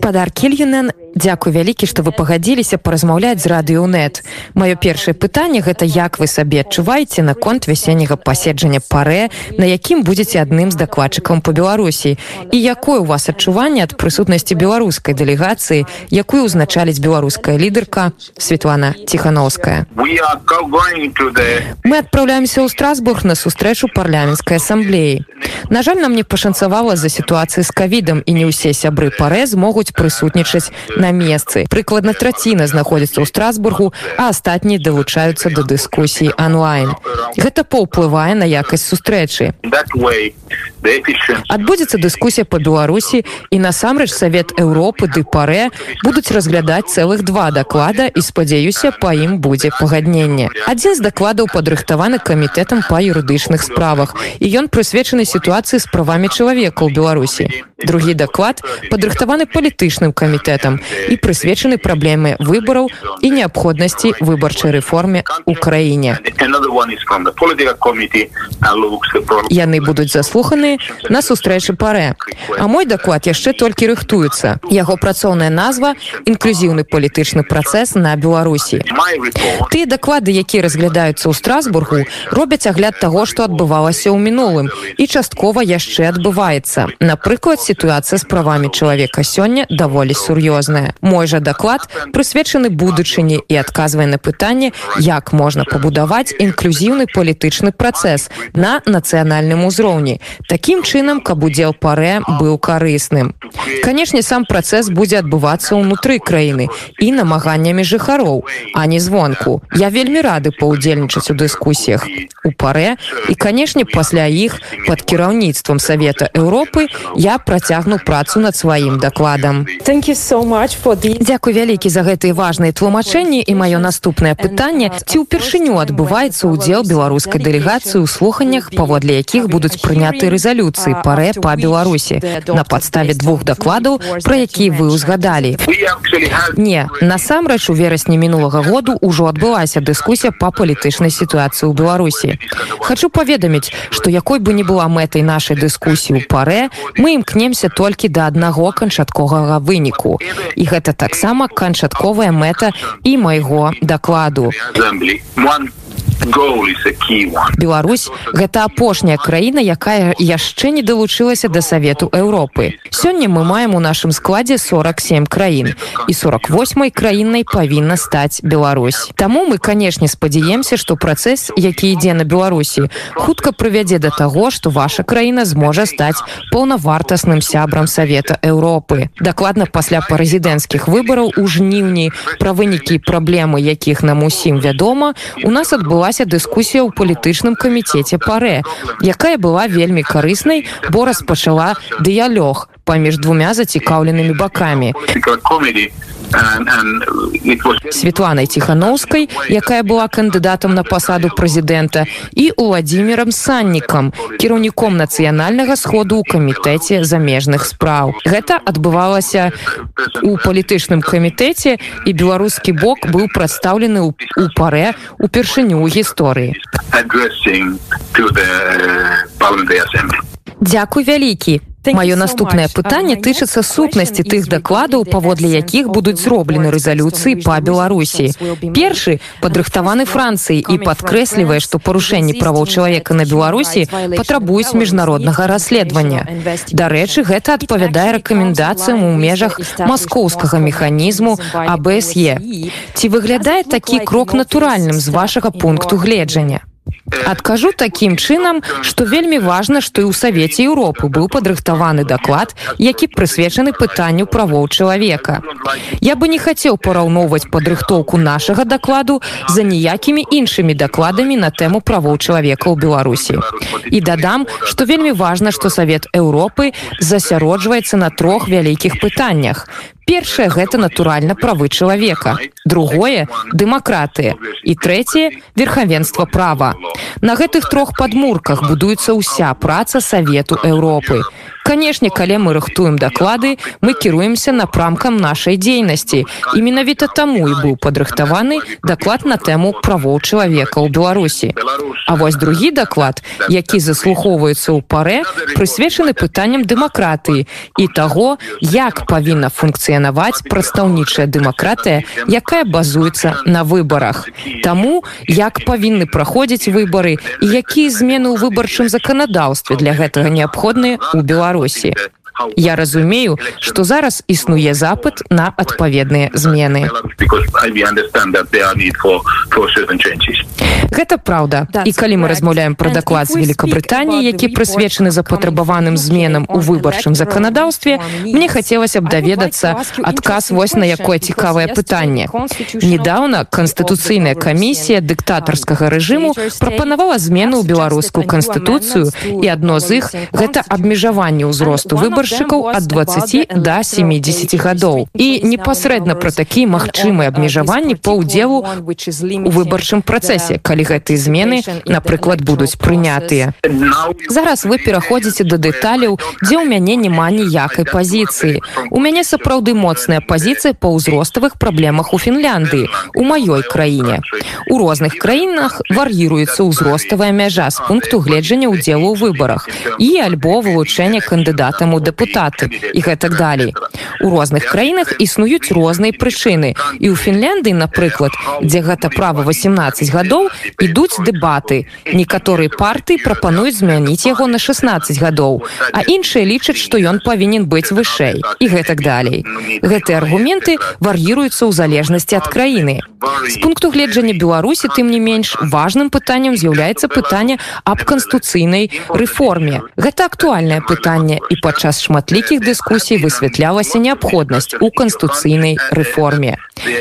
гаспадар кельюнен дзякуй вялікі што вы пагадзіліся паразмаўляць з радыёнет маё першае пытанне гэта як вы сабе адчуваеце наконт вясенняга паседжання парэ на якім будзеце адным з дакладчыкам по беларусі? І якое у вас адчуванне ад прысутнасці беларускай дэлегацыі якую ўзначаліць беларуская лідарка светлана ціхановская мы адпраўляемся ў страсбург на сустрэчу парламенцкай ассамблеі на жаль нам не пашанцавала за сітуацыі з кавідам і не ўсе сябры парэ змогуць прысутнічаць на месцы. Прыкладна траціна знаходзіцца ў страсбургу а астатнія далучаюцца да дыскусіі онлайн. Гэта паўплывае на якасць сустрэчы. Адбудзецца дыскусія по беларусі і насамрэч савет Еўропы ды парэ будуць разглядаць цэлых два даклада і спадзяюся па ім будзе пагадненне. Адзін з дакладаў падрыхтаваны камітэтам па юрыдычных справах і ён прысвечаны сітуацыі з правамі чалавека ў беларусі другі даклад падрыхтаваны палітычным камітэтам і прысвечаны праблемы выбараў і неабходнасці выбарчай рэформе ў краіне яны будуць заслуханы на сустрэчы парэ а мой даклад яшчэ толькі рыхтуецца. Яго працоўная назва інклюзіўны палітычны працэс на беларусі тыя даклады якія разглядаюцца ў страсбургу робяць агляд таго што адбывалася ў мінулым і часткова яшчэ адбываецца. Напрыклад сітуацыя з правамі чалавека сёння даволі сур'ёзная. Мой жа даклад прысвечаны будучыні і адказвае на пытанне як можна пабудаваць інклюзіўны палітычны працэс на нацыянальным узроўні. Такім чынам каб удзел парэ быў карысным. Канешне сам працэс будзе адбывацца ўнутры краіны і намаганнямі жыхароў а не звонку. Я вельмі рады паўдзельнічаць у дыскусіях у парэ і канешне пасля іх под кіраўніцтвам савета Еўропы я працягну працу над сваім дакладам дзякуй вялікі за гэтыя важныя тлумачэнні. І маё наступнае пытанне. Ці ўпершыню адбываецца ўдзел беларускай дэлегацыі ў слуханнях паводле якіх будуць прыняты рэзалюцыі парэ па беларусі на падставе двух дакладаў про які вы ўзгадалі? Не насамрэч у верасні мінулага году ўжо адбылася дыскусія па палітычнай сітуацыі ў беларусі. Хочу паведаміць што якой бы не была мэтай нашай дыскусіі ў парэ мы імкнемся толькі да аднаго канчатковага выніку. І гэта таксама канчатковая мэта і майго дакладу Беларусь гэта апошняя краіна, якая яшчэ не далучылася да савету Еўропы. Сёння мы маем у нашым складзе 47 краін і 48 краінай павінна стаць Беларусь. Таму мы, канешне, спадзяемся, што працэс, які ідзе на Беларусі, хутка прывядзе да таго, што ваша краіна зможа стаць паўнавартасным сябрам савета Еўропы. Дакладна пасля прэзідэнцкіх выбараў у жніўні пра вынікі праблемы, якіх нам усім вядома, у нас адбыла адбылася дыскусія ў палітычным камітэце парэ якая была вельмі карыснай бо распачала дыялёг паміж двумя зацікаўленымі бакамі Светланай ціхановскай, якая была кандыдатам на пасаду прэзідэнта і Уладзімірам саннікам, кіраўніком нацыянальнага сходу ў камітэце замежных спраў. Гэта адбывалася у палітычным камітэце і беларускі бок быў прадстаўлены ў парэ упершыню ў гісторыі. Дзякуй вялікі. Маё наступнае пытанне тычыцца сутнасці тых дакладаў, паводле якіх будуць зроблены рэзалюцыі па Беларусі. Першы падрыхтаваны Францыі і падкрэслівае, што парушэнні правоў чалавека на Беларусі патрабуюць міжнароднага расследавання. Дарэчы, гэта адпавядае рэкамендацыям у межах маскоўскага механізму АБСЕ. Ці выглядае такі крок натуральным з вашага пункту гледжання? Адкажу такім чынам, што вельмі важна, што і ў савеце Еўропы быў падрыхтаваны даклад, які прысвечаны пытанню правоў чалавека. Я бы не хацеў параўноўваць падрыхтоўку нашага дакладу за ніякімі іншымі дакладамі на тэму правоў чалавека ў Беларусі. І дадам, што вельмі важна, што савет Еўропы засяроджваецца на трох вялікіх пытаннях першае гэта натуральна правы чалавека. Другое дэмакратыя. І трэцяе верхавенства права. На гэтых трох падмурках будуецца ўся праца савету Еўропы канешне калі мы рыхтуем даклады мы кіруемся напрамкам нашай дзейнасці і менавіта таму і быў падрыхтаваны даклад на тэму правоў чалавека ў беларусі А вось другі даклад які заслухоўваецца ў паре прысвечаны пытанням дэмакратыі і таго як павінна функцыянаваць прадстаўнічая дэмакратыя якая базуецца на выбарах Таму як павінны праходзіць выбары і якія змены ў выбарчым заканадаўстве для гэтага неабходныя ў беларусі Беларуси. Я разумею, што зараз існуе запыт на адпаведныя змены. Гэта праўда. І калі мы размаўляем пра даклад з Великабрытаніі, які прысвечаны запатрабаваным зменам у выбарчым заканадаўстве, мне хацелася б даведацца адказ вось на якое цікавае пытанне. Недаўна канстытуцыйная камісія дыктатарскага рэжыму прапанавала змену ў беларускую канстытуцыю і адно з іх гэта абмежаванне ўзросту выбар выбаршчыкаў ад 20 до 70 гадоў і непасрэдна пра такія магчымыя абмежаванні па ўдзелу у выбарчым працэсе калі гэтыя змены напрыклад будуць прынятыя зараз вы пераходзіце да дэталяў дзе ў мяне няма ніякай пазіцыі у мяне сапраўды моцная пазіцыя па ўзроставых праблемах у Фінляндыі у маёй краіне у розных краінах вар'іруецца ўзроставая мяжа з пункту гледжання ўдзелу ў выбарах і альбо вылучэння кандыдатам у дэпутат дэпутаты і гэтак далей у розных краінах існуюць розныя прычыны і ў Фінляндыі напрыклад дзе гэта права 18 гадоў ідуць дэбаты некаторыя партыі прапануюць змяніць яго на 16 гадоў а іншыя лічаць што ён павінен быць вышэй і гэтак далей гэтыя аргументы вар'іруюцца ў залежнасці ад краіны. З пункту гледжання беларусі тым не менш важным пытанням з'яўляецца пытанне аб канстуцыйнай рэформе. Гэта актуальнае пытанне і падчас шматлікіх дыскусій высвятлялася неабходнасць у канстуцыйнай рэформе.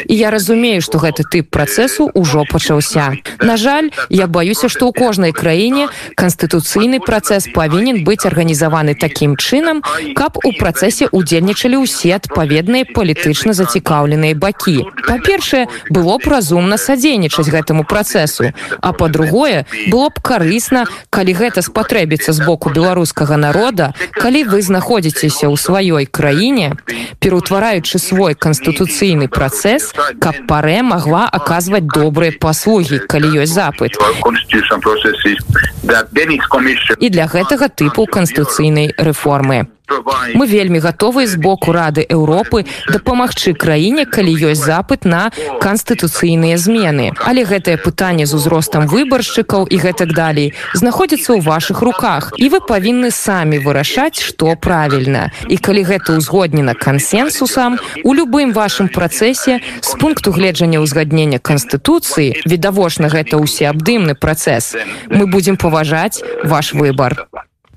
І я разумею, што гэты тып працэсу ўжо пачаўся. На жаль, я баюся, што ў кожнай краіне канстытуцыйны працэс павінен быць арганізаваны такім чынам, каб у працэсе удзельнічалі ўсе адпаведныя палітычна зацікаўленыя бакі. Па-першае, было б разумна садзейнічаць гэтаму працэсу, а па-другое, было б карысна, калі гэта спатрэбіцца з боку беларускага народа, калі вы знаходзіце знаходзіцеся ў сваёй краіне пераўтвараючы свой канстытуцыйны працэс каб парэ магла аказваць добрыя паслугі калі ёсць запыт. І для гэтага тыпу канстытуцыйнай рэформы Мы вельмі гатовы з боку рады Еўропы дапамагчы краіне, калі ёсць запыт на канстытуцыйныя змены. Але гэтае пытанне з узростам выбаршчыкаў і гэтак далей знаходзіцца ў вашых руках. І вы павінны самі вырашаць, што правільна. І калі гэта ўзгоднена кансенсусам, у любым вашым працэсе з пункту гледжання ўзгаднення канстытуцыі, відавочна гэта ўсеабдымны працэс. Мы будзем паважаць ваш выбар.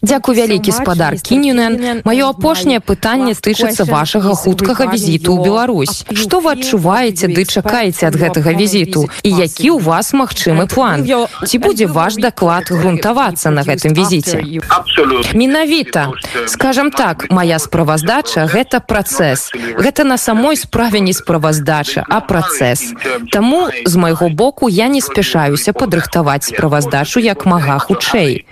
Дзякуй вялікі спадар. кінюнен маё апошняе пытанне тычыцца вашага хуткага візіту ў Беларусь. Што вы адчуваеце ды чакаеце ад гэтага візіту? І які ў вас магчымы план? ці будзе ваш даклад грунтавацца на гэтым візіце? менавіта. Скажем так моя справаздача гэта працэс гэта на самой справе не справаздача а працэс Таму з майго боку я не спяшаюся падрыхтаваць справаздачу як мага хутчэй.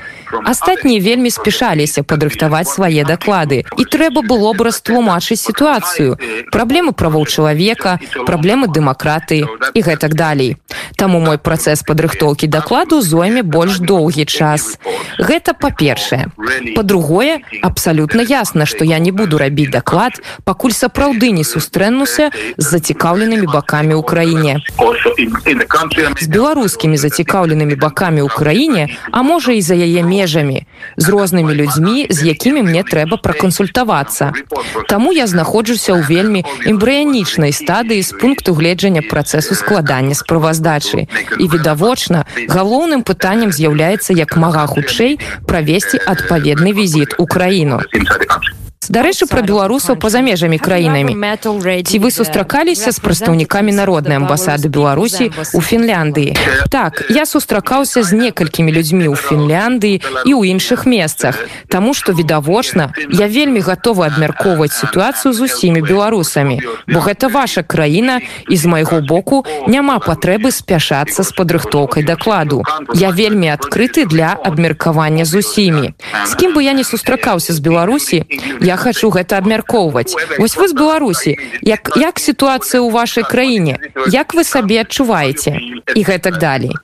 Астатнія вельмі спяшаліся падрыхтаваць свае даклады. І трэба было б растлумачыць сітуацыю. Праблемы правоў чалавека праблемы дэмакратыі і гэтак далей. Таму мой працэс падрыхтоўкі дакладу зойме больш доўгі час. Гэта па-першае. Па-другое абсалютна ясна што я не буду рабіць даклад пакуль сапраўды не сустрэнуся з зацікаўленымі бакамі ў краіне. З беларускімі зацікаўленымі бакамі ў краіне а можа і за яе межамі. З рознымі рознымі людзьмі з якімі мне трэба пракансультавацца Таму я знаходжуся ў вельмі эмбрыянічнай стадыі з пункту гледжання працэсу складання справаздачы. І відавочна галоўным пытаннем з'яўляецца як мага хутчэй правесці адпаведны візіт у краіну дарэчы пра беларусаў па-за межамі краінамі. Ці вы сустракаліся з прадстаўнікамі народнай амбасады беларусі у фінляндыі? Так я сустракаўся з некалькімі людзьмі ў фінляндыі і ў іншых месцах Таму што відавочна я вельмі гатова абмяркоўваць сітуацыю з усімі беларусамі бо гэта ваша краіна і з майго боку няма патрэбы спяшацца з падрыхтоўкай дакладу. Я вельмі адкрыты для абмеркавання з усімі. З кім бы я не сустракаўся з беларусі я хочу гэта абмяркоўваць. Вось вы з беларусі. Як як сітуацыя ў вашай краіне? Як вы сабе адчуваеце? І гэтак далей